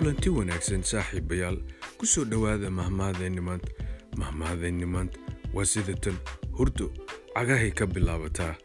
kulanti wanaagsan saaxiibayaal ku soo dhowaada mahmahadeenni maanta maanta waa sida tan hurdo cagahay ka bilaabataa.